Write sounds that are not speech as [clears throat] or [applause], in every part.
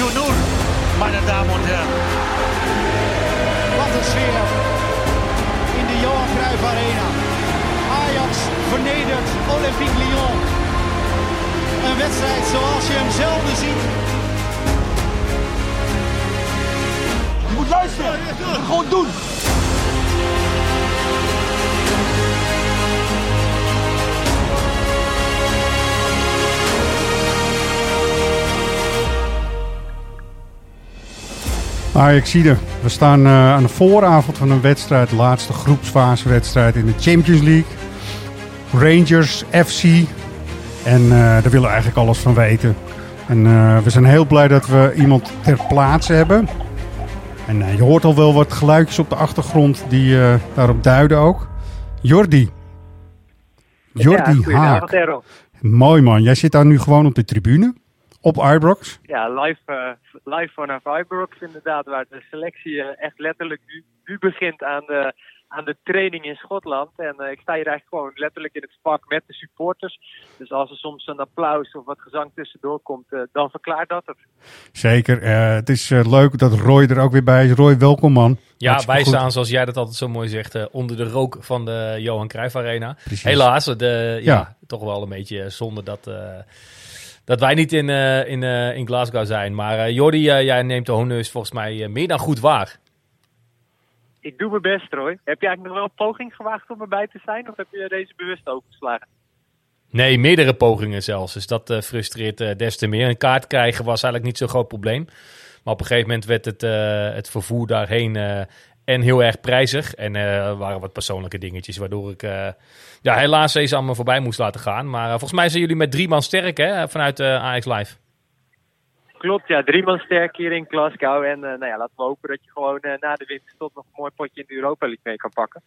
4-0, meine Damen und Herren. Wat een sfeer in de Johan Cruijff Arena. Ajax vernedert Olympique Lyon. Een wedstrijd zoals je hem zelden ziet. Je moet luisteren. Gewoon doen. Ajaxide, we staan eh, aan de vooravond van een wedstrijd, de laatste groepsfasewedstrijd in de Champions League. Rangers FC. En eh, daar willen we eigenlijk alles van weten. En eh, we zijn heel blij dat we iemand ter plaatse hebben. En je hoort al wel wat geluidjes op de achtergrond die daarop duiden ook. Jordi. Jordi Haak. Mooi man, jij zit daar nu gewoon op de tribune. Op Ibrox. Ja, live, eh, live vanaf Ibrox inderdaad, waar de selectie eh, echt letterlijk nu, nu begint aan de, aan de training in Schotland. En eh, ik sta hier eigenlijk gewoon letterlijk in het vak met de supporters. Dus als er soms een applaus of wat gezang tussendoor komt, dan verklaart dat het. Zeker. eh, het is leuk dat Roy er ook weer bij is. Roy, welkom man. Ja, Hartstikke wij goed. staan, zoals jij dat altijd zo mooi zegt, onder de rook van de Johan Cruijff Arena. Precies. Helaas, de, ja, Ja. toch wel een beetje zonde dat, eh, dat wij niet in, eh, in, eh, in Glasgow zijn. Maar eh Jordi, jij neemt de honneurs volgens mij meer dan goed waar. Ik doe mijn best, Roy. Heb je eigenlijk nog wel een poging gewaagd om erbij te zijn? Of heb je deze bewust overgeslagen? Nee, meerdere pogingen zelfs. Dus dat frustreert des te meer. Een kaart krijgen was eigenlijk niet zo'n groot probleem. Maar op een gegeven moment werd het, het vervoer daarheen en heel erg prijzig. En eh, er waren wat persoonlijke dingetjes, waardoor ik eh, ja, helaas deze allemaal voorbij moest laten gaan. Maar eh, volgens mij zijn jullie met drie man sterk hè, vanuit eh AX Live. Klopt, ja. Drie man sterk hier in Glasgow. En eh, nou ja, laten we hopen dat je gewoon eh, na de winterstop nog een mooi potje in de Europa League mee kan pakken.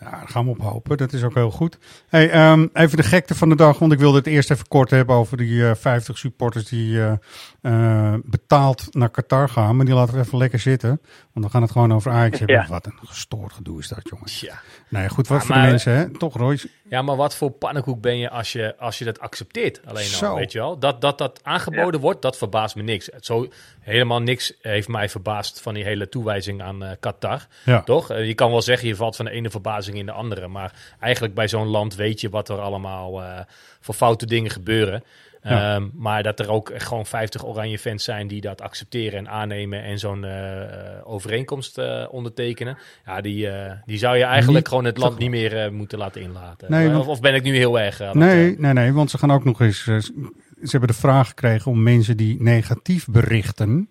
Ja, daar gaan we op hopen. Dat is ook heel goed. Hey, ehm, even de gekte van de dag, want ik wilde het eerst even kort hebben over die eh 50 supporters die eh, eh, betaald naar Qatar gaan. Maar die laten we even lekker zitten, want we gaan het gewoon over Ajax hebben. Ja. Wat een gestoord gedoe is dat, jongens. Ja. Nee, goed, wat Ja, voor de mensen, hè? Toch, Roy? ja, maar wat voor pannenkoek ben je als je, als je dat accepteert? Alleen Zo. al, weet je wel. Dat dat, dat aangeboden wordt, dat verbaast me niks. Het Zo, helemaal niks heeft mij verbaasd van die hele toewijzing aan eh, Qatar. Ja. Toch? Eh, Je kan wel zeggen, je valt van de ene verbazing in de andere. Maar eigenlijk bij zo'n land weet je wat er allemaal eh, voor foute dingen gebeuren. Ja. Ehm, maar dat er ook gewoon 50 oranje fans zijn die dat accepteren en aannemen en zo'n overeenkomst ondertekenen. Ja, die, die zou je eigenlijk Niet- gewoon het land niet meer moeten laten inlaten. Nee, of, of ben ik nu heel erg... Nee, nee, nee, want ze gaan ook nog eens. Eh, ze hebben de vraag gekregen om mensen die negatief berichten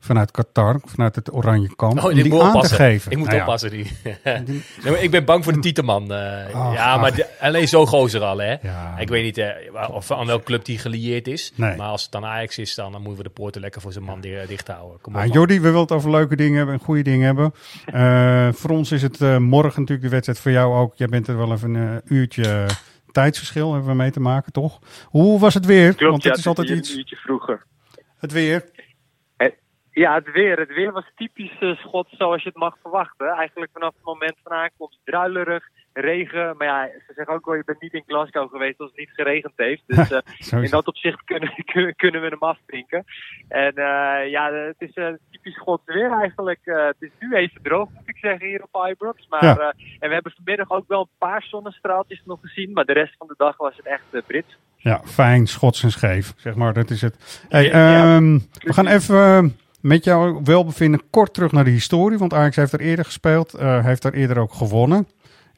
vanuit Qatar, vanuit het Oranje Kamp, Oh, om die moet aan te geven. Ik moet Nou ja, oppassen. Die. [laughs] [laughs] Nee, ik ben bang voor de Tieteman. eh. Ja, maar de- alleen zo gozer al, hè. Ja. Ik weet niet eh, of aan welke club die gelieerd is. Nee. Maar als het dan Ajax is, dan, dan moeten we de poorten lekker voor zijn man di- dicht houden. Kom op, Ah. Jordi, we willen het over leuke dingen hebben en goede dingen hebben. Eh, voor ons is het eh, morgen natuurlijk de wedstrijd. Voor jou ook. Jij bent er wel even een eh, uurtje tijdsverschil hebben we mee te maken, toch? Hoe was het weer? Klopt, Want ja, het is altijd iets. een uurtje vroeger. Het weer. Ja, het weer. Het weer was typisch eh, Schots zoals je het mag verwachten. Eigenlijk vanaf het moment van aankomst druilerig, regen. Maar ja, ze zeggen ook wel, je bent niet in Glasgow geweest als het niet geregend heeft. Dus [laughs] eh, in dat opzicht [laughs] kunnen, kunnen, we hem afdrinken. En eh, ja, het is eh, typisch Schots weer eigenlijk. Het is nu even droog, moet ik zeggen, hier op Ibrox. Maar, Ja. en we hebben vanmiddag ook wel een paar zonnestraaltjes nog gezien. Maar de rest van de dag was het echt Brits. Ja, fijn, schots en scheef, zeg maar. Dat is het. Hey, Ja. ehm, we gaan even met jouw welbevinden kort terug naar de historie. Want Ajax heeft er eerder gespeeld. heeft daar eerder ook gewonnen.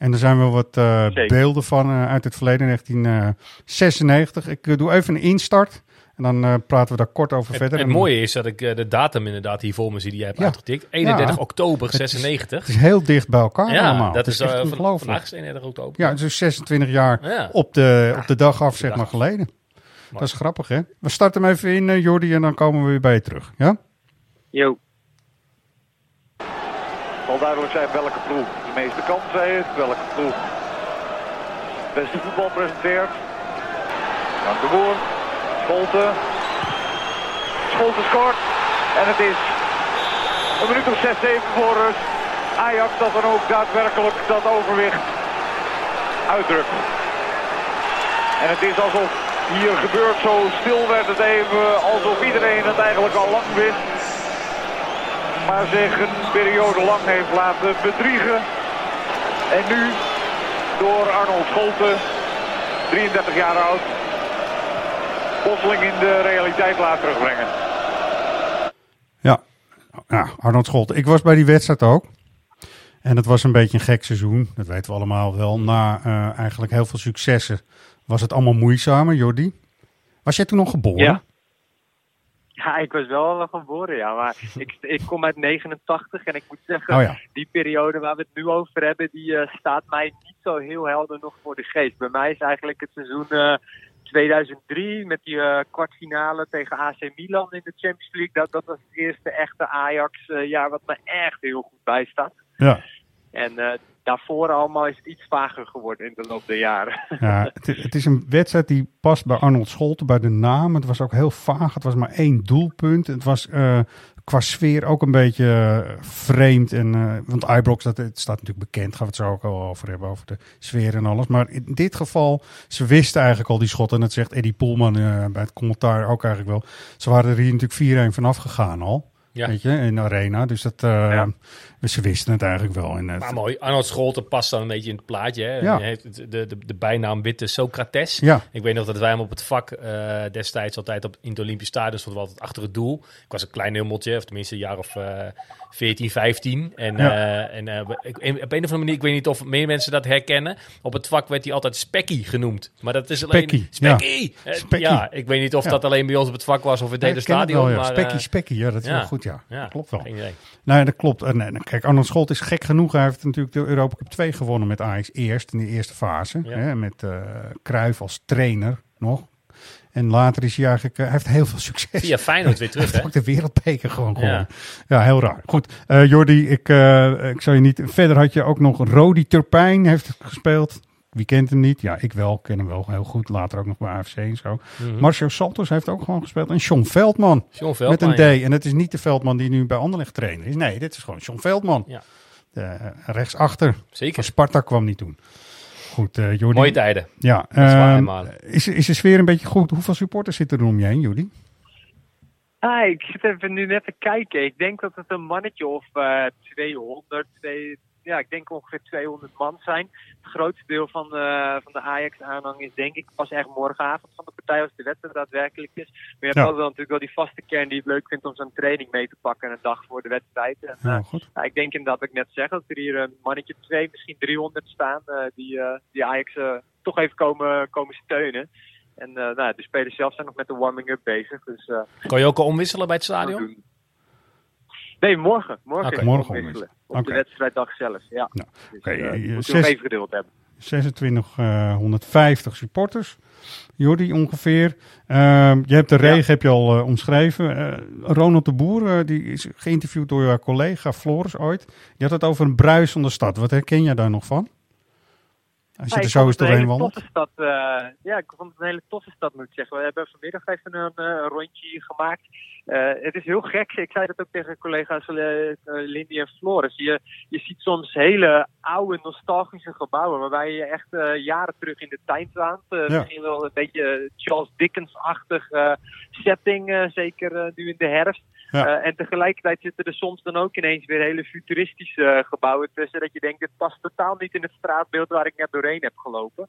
En er zijn wel wat eh, beelden van eh, uit het verleden, 1996. Ik eh, doe even een instart. En dan eh, praten we daar kort over Het, verder. het En mooie is dat ik de datum inderdaad hier voor me zie die jij hebt Ja. uitgetikt. 31 Ja. oktober Het is- 96. Het is heel dicht bij elkaar ja, allemaal. dat Het is, echt ongelooflijk. vandaag is 31 oktober. Ja, dus 26 jaar Ja. op, de, op de dag af, de zeg dag maar, geleden. Dat is grappig, hè? We starten hem even in, Jordi, en dan komen we weer bij je terug. Ja? Yo. Duidelijk zijn welke ploeg de meeste kansen heeft, welke ploeg het beste voetbal presenteert. Frank de Boer, Scholten. Scholten scoort en het is een minuut of 6, 7 voor. Ajax dat dan ook daadwerkelijk dat overwicht uitdrukt. En het is alsof hier gebeurt zo stil werd het even, alsof iedereen het eigenlijk al lang wist. Maar zich een periode lang heeft laten bedriegen. En nu door Arnold Scholten, 33 jaar oud, plotseling in de realiteit laat terugbrengen. Ja, ja Arnold Scholt. Ik was bij die wedstrijd ook. En het was een beetje een gek seizoen. Dat weten we allemaal wel. Na eh, eigenlijk heel veel successen was het allemaal moeizamer. Jordi, was jij toen nog geboren? Ja. Ja, ik was wel geboren, ja. Maar [laughs] ik, ik kom uit 89 en ik moet zeggen, Oh ja. die periode waar we het nu over hebben, die eh, staat mij niet zo heel helder nog voor de geest. Bij mij is eigenlijk het seizoen eh, 2003 met die eh, kwartfinale tegen AC Milan in de Champions League. Dat, dat was het eerste echte Ajax-jaar wat me echt heel goed bijstaat. Ja. En eh, daarvoor allemaal is het iets vager geworden in de loop der jaren. Ja, [laughs] het, het is een wedstrijd die past bij Arnold Scholten, bij de naam. Het was ook heel vaag. Het was maar één doelpunt. Het was eh, qua sfeer ook een beetje eh, vreemd. En, eh, want Ibrox, dat, het staat natuurlijk bekend. Gaan we het zo ook al over hebben, over de sfeer en alles. Maar in dit geval, ze wisten eigenlijk al die schotten. En dat zegt Eddie Poelman bij het commentaar ook eigenlijk wel. Ze waren er hier natuurlijk 4-1 vanaf gegaan al. Ja. Weet je, in de arena. Dus dat, eh, Ja. ze wisten het eigenlijk wel. En, het- Maar mooi, Arnold Scholten past dan een beetje in het plaatje. Hè? Ja. Hij heeft de, de, de bijnaam Witte Socrates. ja, Ik weet nog dat wij hem op het vak eh, destijds altijd op, in het Olympisch Stadion stond we altijd achter het doel. Ik was een klein hummeltje, of tenminste een jaar of eh 14, 15. En, Ja. eh, en eh, ik, op een of andere manier, ik weet niet of meer mensen dat herkennen. Op het vak werd hij altijd Spekkie genoemd. Maar dat is alleen... Spekkie, Spekkie! ja. Eh, ik weet niet of dat alleen bij ons op het vak was of in het hele stadion. wel, ja. maar, Spekkie, eh, spekkie. Ja, dat is wel goed, ja. ja, Dat klopt wel. geen idee. Nee, dat klopt. En kijk, Arnold Scholt is gek genoeg. Hij heeft natuurlijk de Europa Cup 2 gewonnen met Ajax eerst in de eerste fase. Ja. Hè, met eh Cruijff als trainer nog. En later is hij eigenlijk, eh, hij heeft heel veel succes. Via Feyenoord weer terug, [laughs] hè? ook de wereldbeker gewoon Ja. gewonnen. Ja, heel raar. Goed, eh Jordi, ik, eh, ik zou je niet... Verder had je ook nog Rodi Turpijn heeft gespeeld. Wie kent hem niet? Ja, ik wel. Ken hem wel heel goed. Later ook nog bij AFC en zo. Mhm. Marcio Santos heeft ook gewoon gespeeld. En John Veldman. John Veldman, Met een D. ja. En het is niet de Veldman die nu bij Anderlecht trainer is. Nee, dit is gewoon John Veldman. Ja. De, rechtsachter. Van Zeker. Sparta kwam niet toen. Goed, eh Jordi. Mooie tijden. Ja, ehm, is, is de sfeer een beetje goed? Hoeveel supporters zitten er om je heen, Jordi? Ah, ik zit even nu net te kijken. Ik denk dat het een mannetje of eh 200, twee, ja, ik denk ongeveer 200 man zijn. Het grootste deel van de, van de Ajax-aanhang is denk ik pas echt morgenavond van de partij als de wedstrijd daadwerkelijk is. Maar je hebt Ja. altijd wel natuurlijk wel die vaste kern die het leuk vindt om zo'n training mee te pakken een dag voor de wedstrijd. En, Ja, eh, goed. ja, ik denk inderdaad wat ik net zeg, dat er hier een mannetje twee, misschien 300 staan eh, die, eh, die Ajax eh, toch even komen, komen steunen. En eh, nou, de spelers zelf zijn nog met de warming-up bezig. Dus eh, Kon je ook al omwisselen bij het stadion? Nee, morgen. Morgen, het Morgen. Op de wedstrijddag zelf, ja. Ja. Dus, Oké, eh, je- je moet je nog even geduld hebben. 2650 supporters. Jordi ongeveer. Ehm, je hebt de regen heb je al eh, omschreven. Eh, Ronald de Boer, eh, die is geïnterviewd door jouw collega Floris ooit. Die had het over een bruisende stad. Wat herken jij daar nog van? Als je Ja, er zo eens doorheen wandelt. toffe stad. eh, ja, ik vond het een hele toffe stad, moet ik zeggen. We hebben vanmiddag even een eh, rondje gemaakt. Eh, het is heel gek. Ik zei dat ook tegen collega's eh, Lindy en Floris. Je, je ziet soms hele oude, nostalgische gebouwen. Waarbij je echt jaren terug in de tijd waant. Ja. Misschien wel een beetje Charles Dickens-achtig setting. zeker nu in de herfst. Ja. En tegelijkertijd zitten er soms dan ook ineens weer hele futuristische gebouwen tussen. Dat je denkt, dit past totaal niet in het straatbeeld waar ik net doorheen heb gelopen.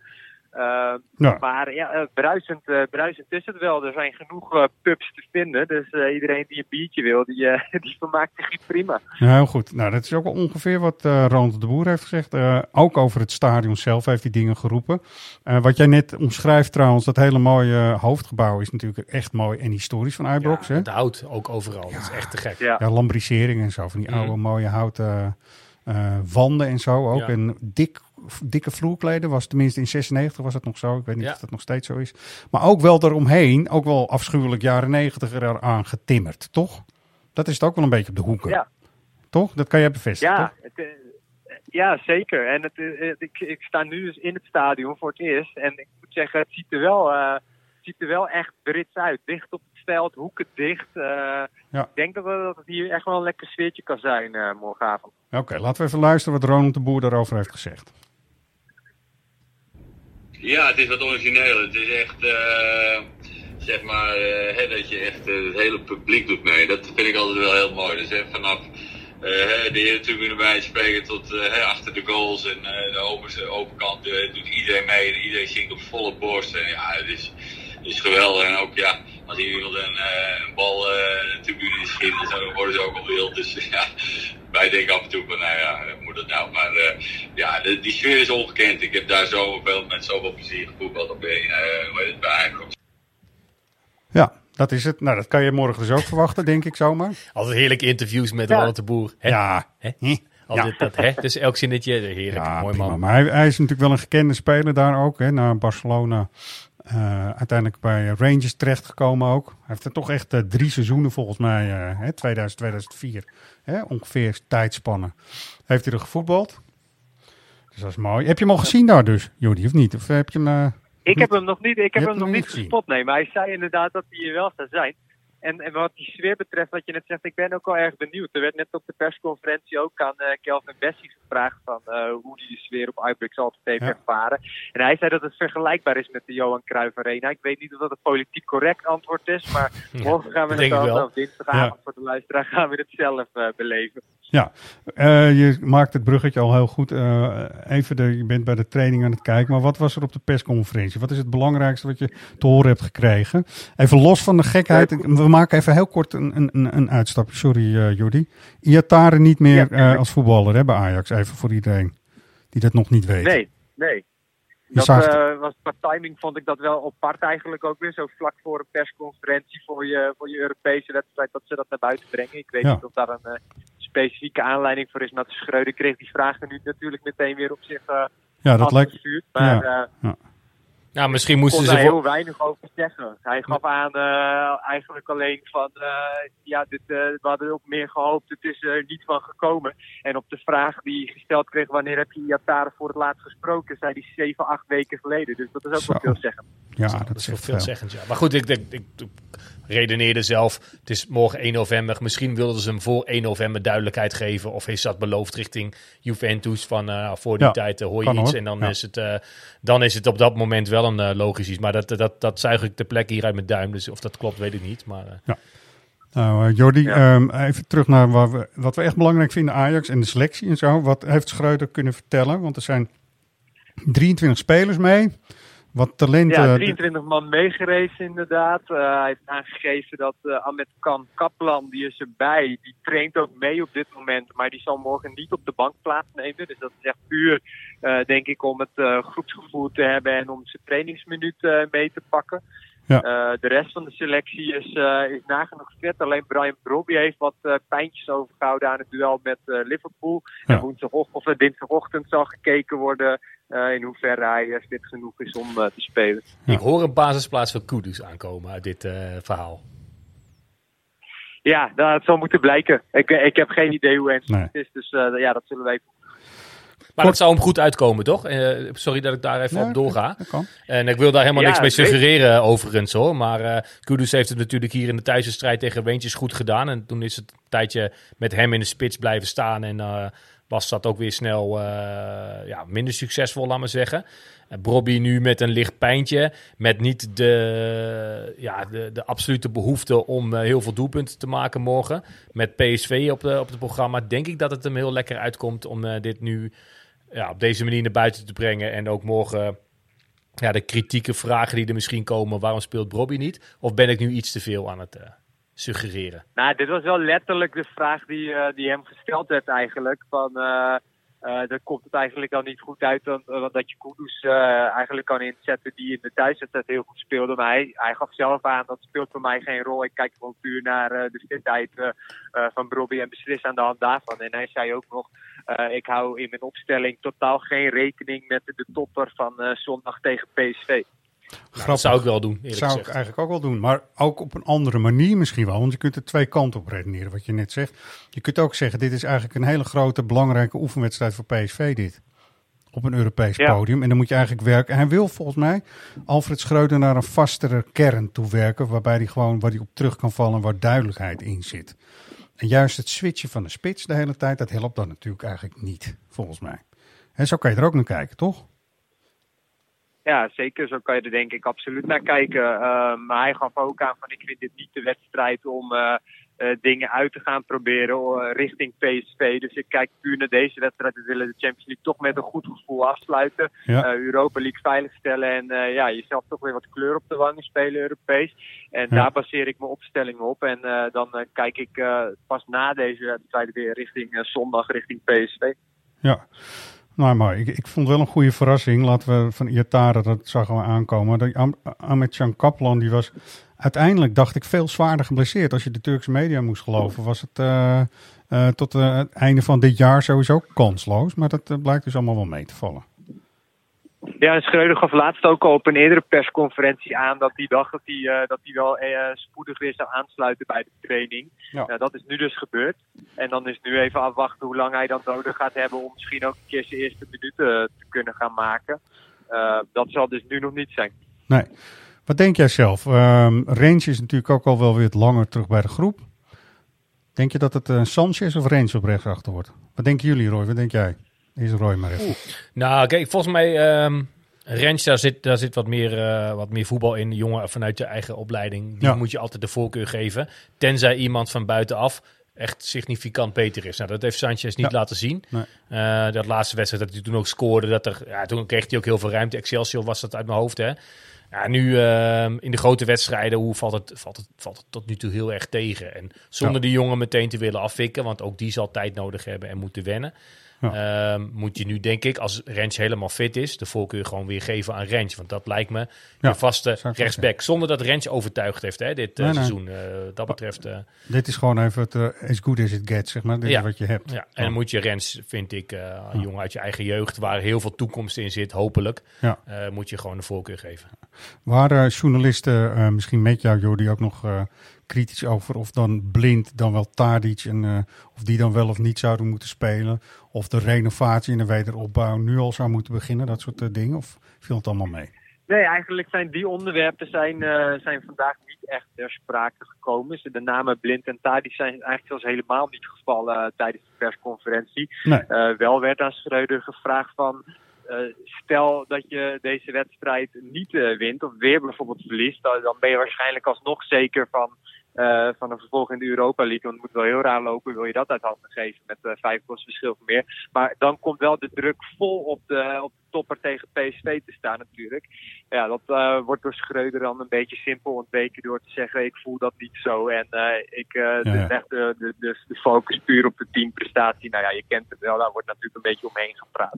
Eh, Ja. Maar ja, eh, bruisend, eh, bruisend is het wel. Er zijn genoeg eh, pubs te vinden. Dus eh, iedereen die een biertje wil, die, eh, [laughs] die vermaakt zich hier prima. Ja, heel goed. Nou, dat is ook wel ongeveer wat eh Ronald de Boer heeft gezegd. Eh, ook over het stadion zelf heeft hij dingen geroepen. Eh, wat jij net omschrijft trouwens, dat hele mooie hoofdgebouw is natuurlijk echt mooi en historisch van Ibrox. hè? Het hout ook overal. Dat is echt te gek. Ja. Ja, lambrisering en zo. Van die Mhm. oude mooie houten eh, wanden en zo ook. Ja. En dik, dikke vloerkleden was tenminste in 96 was het nog zo. Ik weet niet Ja. of dat nog steeds zo is. Maar ook wel eromheen, ook wel afschuwelijk jaren 90 eraan getimmerd, toch? Dat is het ook wel een beetje op de hoeken. Ja. Toch? Dat kan jij bevestigen, Ja, toch? het, eh, ja zeker. En het, eh, eh, ik, ik sta nu dus in het stadion voor het eerst. En ik moet zeggen, het ziet er wel, eh, het ziet er wel echt Brits uit. Dicht op het veld, hoeken dicht. Eh, Ja. Ik denk dat, we- dat het hier echt wel een lekker sfeertje kan zijn eh, morgenavond. Oké, laten we even luisteren wat Ronald de Boer daarover heeft gezegd. Ja, het is wat origineel. Het is echt, uh, zeg maar, hè, dat je echt uh, het hele publiek doet mee. Dat vind ik altijd wel heel mooi. Dus vanaf de hele erbij spreken tot achter de goals en de overste, overkant doet iedereen mee. En iedereen zingt op volle borst. En ja, het is, is geweldig. En ook ja, als iemand een, een bal de tribune schiet, dan worden ze ook al wild. Dus [laughs] ja, wij denken af en toe van, nou ja, moet dat nou? Maar ja, de, die sfeer is ongekend. Ik heb daar zoveel, met zoveel plezier gevoetbald op bij, uh, bij Ajax. Ja, dat is het. Nou, dat kan je morgen dus ook verwachten, denk ik zomaar. Altijd heerlijke interviews met ja. Ronald de Boer. Hè? Ja. Hè? Altijd ja. dat, hè? Dus elk zinnetje, heerlijk, ja, mooi man. Maar hij, hij, is natuurlijk wel een gekende speler daar ook, hè, naar Barcelona. Uh, uiteindelijk bij Rangers terechtgekomen ook. Hij heeft er toch echt uh, drie seizoenen volgens mij, uh, hè, 2000, 2004, hè, ongeveer tijdspannen. Heeft hij er gevoetbald. Dus dat is mooi. Heb je hem al gezien daar dus, Jordi, of niet? Of heb je hem, ik heb hem nog niet, ik heb hem nog niet gespot, nee. Maar hij zei inderdaad dat hij hier wel zou zijn. En, en wat die sfeer betreft, wat je net zegt, ik ben ook al erg benieuwd. Er werd net op de persconferentie ook aan uh, Kelvin Bessie gevraagd van uh, hoe hij de sfeer op Uitbrix altijd heeft ja. ervaren. En hij zei dat het vergelijkbaar is met de Johan Cruijff Arena. Ik weet niet of dat een politiek correct antwoord is, maar morgen gaan we het dan, of dinsdagavond ja. voor de luisteraar, gaan we het zelf uh, beleven. Ja, uh, je maakt het bruggetje al heel goed. Uh, even de, je bent bij de training aan het kijken, maar wat was er op de persconferentie? Wat is het belangrijkste wat je te horen hebt gekregen? Even los van de gekheid, we maken even heel kort een, een, een uitstapje. Sorry, uh, Jordi. Iatare niet meer ja, als voetballer hè, bij Ajax, even voor iedereen die dat nog niet weet. Nee, nee. Dat uh, was qua timing vond ik dat wel apart eigenlijk ook weer. Zo vlak voor een persconferentie voor je, voor je Europese wedstrijd dat ze dat naar buiten brengen. Ik weet ja. niet of daar een specifieke aanleiding voor is. Maar Schreuder kreeg die vragen nu natuurlijk meteen weer op zich uh, ja, dat lijkt, Maar ja, ja. Nou, misschien moesten ze... er heel weinig over zeggen. Hij gaf aan uh, eigenlijk alleen van... Uh, ja, dit, uh, we hadden op meer gehoopt. Het is er niet van gekomen. En op de vraag die hij gesteld kreeg... wanneer heb je Iatare voor het laatst gesproken... zei hij 7, 8 weken geleden. Dus dat is ook Zo. wel veel zeggen. Ja, dat, dat is wel echt veelzeggend, ja. Maar goed, ik, ik, ik, ik redeneerde zelf... Het is morgen 1 november. Misschien wilden ze hem voor 1 november duidelijkheid geven. Of is dat beloofd richting Juventus? Van uh, voor die Ja, tijd hoor je iets. hoor. En dan, Ja. is het, uh, dan is het op dat moment wel een uh, logisch iets. Maar dat, dat, dat zuig ik ter plekke hier uit mijn duim. Dus of dat klopt, weet ik niet. Maar uh, Nou, eh, Jordi, Ja. ehm, even terug naar waar we, wat we echt belangrijk vinden, Ajax en de selectie en zo. Wat heeft Schreuder kunnen vertellen? Want er zijn 23 spelers mee. Wat talenten. Ja, 23 man meegereisd inderdaad. Uh, hij heeft aangegeven dat uh, Ahmed Kan Kaplan, die is erbij. Die traint ook mee op dit moment, maar die zal morgen niet op de bank plaatsnemen. Dus dat is echt puur, denk ik, om het groepsgevoel te hebben en om zijn trainingsminuut mee te pakken. Ja. Uh, de rest van de selectie is, uh, is nagenoeg fit. Alleen Brian Brobby heeft wat uh, pijntjes overgehouden aan het duel met uh, Liverpool. Ja. En woensdagochtend of uh, dinsdagochtend zal gekeken worden uh, in hoeverre hij uh, fit genoeg is om uh, te spelen. Ja. ik hoor een basisplaats voor Kudus aankomen uit dit uh, verhaal. Ja, dat zal moeten blijken. Ik, ik heb geen idee hoe Nee. het is, dus uh, ja, dat zullen we even Maar dat zou hem goed uitkomen, toch? Uh, sorry dat ik daar even Ja, op doorga. dat kan. En ik wil daar helemaal Ja, niks mee suggereren overigens hoor. Maar uh, Kudus heeft het natuurlijk hier in de thuiswedstrijd tegen Rangers goed gedaan. En toen is het een tijdje met hem in de spits blijven staan. En uh, was dat ook weer snel uh, ja, minder succesvol, laat maar zeggen. En Bobby nu met een licht pijntje. Met niet de, ja, de, de absolute behoefte om uh, heel veel doelpunten te maken morgen. Met PSV op, de, op het programma. Denk ik dat het hem heel lekker uitkomt om uh, dit nu ja, op deze manier naar buiten te brengen. En ook morgen ja, de kritieke vragen die er misschien komen. Waarom speelt Bobby niet? Of ben ik nu iets te veel aan het uh, suggereren? Nou, dit was wel letterlijk de vraag die, uh, die hem gesteld werd eigenlijk. Van, uh, dan komt het eigenlijk al niet goed uit dan, uh, dat je Kudus eigenlijk kan inzetten die in de thuiswedstrijd heel goed speelde. Maar hij, gaf zelf aan, dat speelt voor mij geen rol. Ik kijk gewoon puur naar de fitheid van Bobby en beslis aan de hand daarvan. En hij zei ook nog, uh, ik hou in mijn opstelling totaal geen rekening met de topper van uh, zondag tegen PSV. Nou, dat zou ik wel doen, eerlijk zou gezegd. ik eigenlijk ook wel doen. Maar ook op een andere manier misschien wel. Want je kunt er twee kanten op redeneren, wat je net zegt. Je kunt ook zeggen, dit is eigenlijk een hele grote, belangrijke oefenwedstrijd voor PSV dit. Op een Europees Ja. podium. En dan moet je eigenlijk werken. En hij wil volgens mij Alfred Schreuder naar een vastere kern toe werken. Waarbij hij gewoon, waar hij op terug kan vallen en waar duidelijkheid in zit. En juist het switchen van de spits de hele tijd, dat helpt dan natuurlijk eigenlijk niet, volgens mij. En zo kan je er ook naar kijken, toch? ja, zeker. Zo kan je er denk ik absoluut naar kijken. Maar hij gaf ook aan van ik vind dit niet de wedstrijd om uh, uh, dingen uit te gaan proberen richting PSV. Dus ik kijk puur naar deze wedstrijd. We willen de Champions League toch met een goed gevoel afsluiten. Ja. Europa League veiligstellen en ja, jezelf toch weer wat kleur op de wangen spelen Europees. En Ja. daar baseer ik mijn opstelling op. En dan kijk ik pas na deze wedstrijd weer richting zondag richting PSV. Ja. Nou, maar ik, ik vond wel een goede verrassing. Laten we van Iataren, dat zagen we aankomen. Ahmed Can Kaplan, die was uiteindelijk, dacht ik, veel zwaarder geblesseerd. Als je de Turkse media moest geloven, was het uh, uh, tot uh, het einde van dit jaar sowieso kansloos. Maar dat blijkt dus allemaal wel mee te vallen. Ja, en Schreuder gaf laatst ook al op een eerdere persconferentie aan dat hij dacht dat hij, dat hij wel spoedig weer zou aansluiten bij de training. Ja. Uh, dat is nu dus gebeurd. En dan is nu even afwachten hoe lang hij dan nodig gaat hebben om misschien ook een keer zijn eerste minuten te kunnen gaan maken. dat zal dus nu nog niet zijn. Nee. Wat denk jij zelf? Um, Range is natuurlijk ook al wel weer langer terug bij de groep. Denk je dat het uh, Sanchez of Range op rechtsachter wordt? Wat denken jullie, Roy? Wat denk jij? Is Roy maar even. Oeh. Nou, kijk, volgens mij, um, Rens, daar zit, daar zit wat, meer, uh, wat meer voetbal in. Jongen vanuit je eigen opleiding, die Ja. moet je altijd de voorkeur geven. Tenzij iemand van buitenaf echt significant beter is. Nou, dat heeft Sanchez niet Ja. laten zien. Nee. Uh, dat laatste wedstrijd dat hij toen ook scoorde, dat er, ja, toen kreeg hij ook heel veel ruimte. Excelsior was dat uit mijn hoofd, hè. Ja, nu uh, in de grote wedstrijden, hoe valt het, valt, het, valt het tot nu toe heel erg tegen. En zonder Ja. die jongen meteen te willen afwikken, want ook die zal tijd nodig hebben en moeten wennen. Ja. Um, moet je nu, denk ik, als Rens helemaal fit is, de voorkeur gewoon weer geven aan Rens. Want dat lijkt me Ja, je vaste rechtsback. Zonder dat Rens overtuigd heeft, hè, dit Nee, nee. seizoen. Uh, dat betreft. Uh, Dit is gewoon even het as good as it gets, zeg maar. Dit Ja. is wat je hebt. ja. En dan moet je Rens, vind ik, een jongen uit je eigen jeugd, waar heel veel toekomst in zit, hopelijk, Ja. moet je gewoon de voorkeur geven. Waren journalisten, eh, misschien met jou Jordi, ook nog eh, kritisch over of dan Blind, dan wel Tadic en eh, of die dan wel of niet zouden moeten spelen? Of de renovatie en de wederopbouw nu al zou moeten beginnen, dat soort eh, dingen? Of viel het allemaal mee? Nee, eigenlijk zijn die onderwerpen zijn, uh, zijn vandaag niet echt ter sprake gekomen. De namen Blind en Tadic zijn eigenlijk zelfs helemaal niet gevallen tijdens de persconferentie. Nee. Wel werd aan Schreuder gevraagd van... Uh, stel dat je deze wedstrijd niet uh, wint of weer bijvoorbeeld verliest, dan ben je waarschijnlijk alsnog zeker van, uh, van een vervolg in de Europa League. Want het moet wel heel raar lopen, wil je dat uit handen geven met uh, vijf goals verschil of meer. Maar dan komt wel de druk vol op de, op de topper tegen PSV te staan natuurlijk. Ja, dat uh, wordt door Schreuder dan een beetje simpel ontweken door te zeggen ik voel dat niet zo. En ik Ja, dus leg de, de, de, de focus puur op de teamprestatie. Nou ja, je kent het wel, daar wordt natuurlijk een beetje omheen gepraat.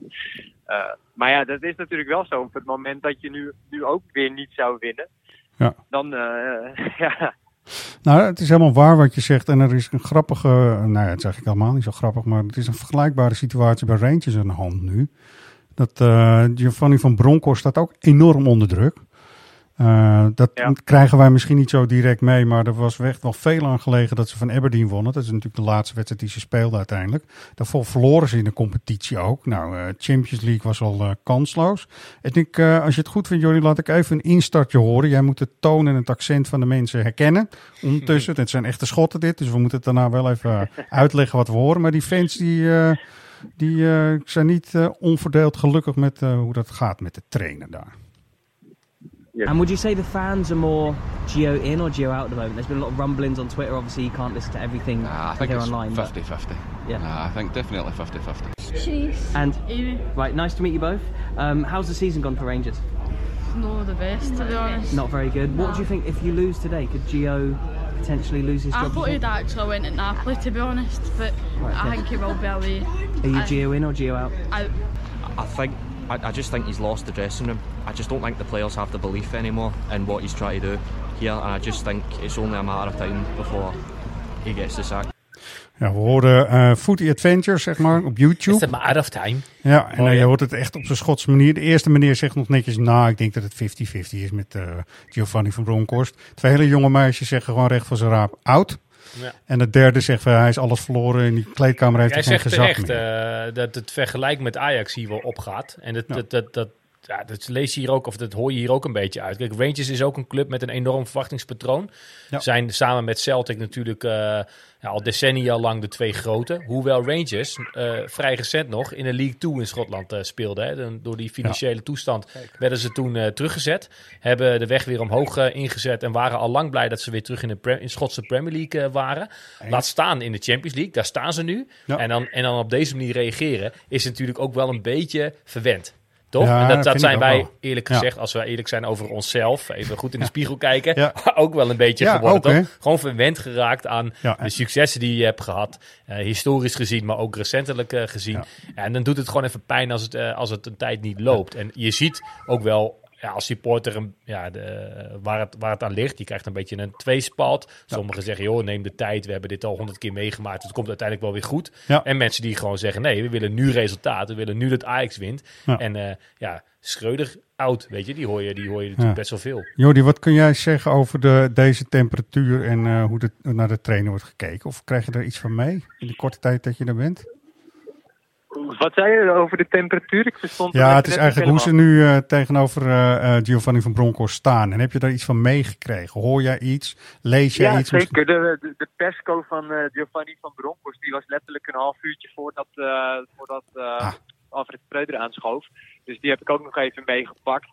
Maar ja, dat is natuurlijk wel zo. Op het moment dat je nu, nu ook weer niet zou winnen, Ja. dan [laughs] ja. Nou, het is helemaal waar wat je zegt. En er is een grappige, nou ja, het is eigenlijk helemaal niet zo grappig, maar het is een vergelijkbare situatie bij Rangers aan de hand nu. Dat uh, Giovanni van Bronckhorst staat ook enorm onder druk. Uh, dat Ja. krijgen wij misschien niet zo direct mee, maar er was echt wel veel aan gelegen dat ze van Aberdeen wonnen. Dat is natuurlijk de laatste wedstrijd die ze speelden uiteindelijk. Daarvoor verloren ze in de competitie ook. Nou, uh, Champions League was al uh, kansloos. En ik, als je het goed vindt, Jordi, laat ik even een instartje horen. Jij moet de toon en het accent van de mensen herkennen. Ondertussen, [laughs] het zijn echte schotten dit, dus we moeten het daarna wel even uitleggen wat we horen. Maar die fans die, die zijn niet onverdeeld gelukkig met hoe dat gaat met de trainer daar. Yes. And would you say the fans are more Geo in or Geo out at the moment? There's been a lot of rumblings on Twitter. Obviously, you can't listen to everything Nah, I think here it's online. but- 50 50. Yeah. Nah, I think definitely 50 50. She's And Amy. right, nice to meet you both. Um, how's the season gone for Rangers? not the best to be honest. Not very good. What do you think if you lose today? Could Geo potentially lose his I job? thought as he'd well? actually went at Napoli to be honest, but Right, I okay. think he will be away. Are you I- Geo in or Geo out? Out. I think I, I just think he's lost the dressing room. I just don't think the players have the belief anymore in what he's trying to do here, and I just think it's only a matter of time before he gets the sack. Ja, we horen uh, Footy Adventures, zeg maar, op YouTube. Is het maar out of time? Ja, en Oh, ja. je hoort het echt op zijn Schotse manier. De eerste meneer zegt nog netjes, nou, ik denk dat het 50-50 is met uh, Giovanni van Bronckhorst. Twee hele jonge meisjes zeggen gewoon recht van zijn raap, oud. Ja. En de derde zegt, van, hij is alles verloren. In die kleedkamer heeft hij geen zegt gezag terecht meer. uh, dat het vergelijk met Ajax hier wel opgaat. En dat, Ja. dat, dat, dat, ja, dat lees je hier ook, of dat hoor je hier ook een beetje uit. Kijk, Rangers is ook een club met een enorm verwachtingspatroon. Ja. Zijn samen met Celtic natuurlijk eh, ja, al decennia lang de twee grote. Hoewel Rangers eh, vrij recent nog in de League 2 in Schotland eh, speelden. Hè. Door die financiële toestand werden ze toen teruggezet. Hebben de weg weer omhoog ingezet en waren al lang blij dat ze weer terug in de pre- in Schotse Premier League waren. Laat staan in de Champions League, daar staan ze nu. En, dan, en dan op deze manier reageren is natuurlijk ook wel een beetje verwend. Toch? Ja, en dat, zijn wij, wel. eerlijk Ja. gezegd, als we eerlijk zijn over onszelf, even goed in de [laughs] spiegel kijken, Ja. [laughs] ook wel een beetje geworden. ook, toch? hè? Gewoon verwend geraakt aan de successen die je hebt gehad, eh, historisch gezien, maar ook recentelijk eh, gezien. En dan doet het gewoon even pijn als het, eh, als het een tijd niet loopt. En je ziet ook wel ja, als supporter een- ja, de, waar, het, waar het aan ligt. Je krijgt een beetje een tweespalt. Sommigen zeggen, joh, neem de tijd. We hebben dit al honderd keer meegemaakt. Het komt uiteindelijk wel weer goed. Ja. En mensen die gewoon zeggen, nee, we willen nu resultaat. We willen nu dat Ajax wint. Ja. En eh, ja, Schreuder oud, weet je, die hoor je, die hoor je natuurlijk best wel veel. Jordi, wat kun jij zeggen over de, deze temperatuur en eh, hoe de, naar de trainer wordt gekeken? Of krijg je er iets van mee in de korte tijd dat je er bent? Wat zei je over de temperatuur? Ik verstond Ja, het is eigenlijk hoe ze nu eh, tegenover eh, eh, Giovanni van Bronckhorst staan. En heb je daar iets van meegekregen? Hoor jij iets? Lees jij Ja, iets? zeker. De, de, de persco van Giovanni van Bronckhorst die was letterlijk een half uurtje voordat, voordat Ah. Alfred Schreuder aanschoof. Dus die heb ik ook nog even meegepakt.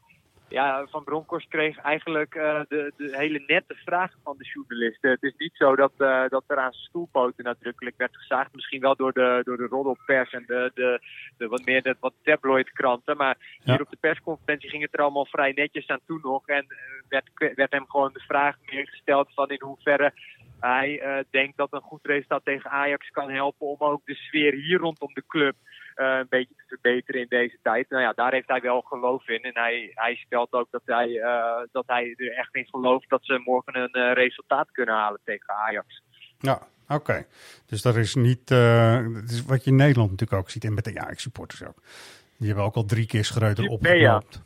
Ja, Van Bronckhorst kreeg eigenlijk eh, de, de hele nette vragen van de journalisten. Het is niet zo dat, eh, dat er aan zijn stoelpoten nadrukkelijk werd gezaagd. Misschien wel door de, door de roddelpers en de, de, de wat meer de, wat tabloidkranten. Maar Ja. hier op de persconferentie ging het er allemaal vrij netjes aan toe nog. En eh, werd, werd hem gewoon de vraag meer gesteld van in hoeverre hij denkt dat een goed resultaat tegen Ajax kan helpen om ook de sfeer hier rondom de club een beetje te verbeteren in deze tijd. Nou ja, daar heeft hij wel geloof in. En hij, hij stelt ook dat hij, eh, dat hij er echt in gelooft dat ze morgen een eh, resultaat kunnen halen tegen Ajax. Ja, oké. Dus dat is niet eh, dat is wat je in Nederland natuurlijk ook ziet. En met de Ajax-supporters ook. Die hebben ook al drie keer Schreuder opgeknapt.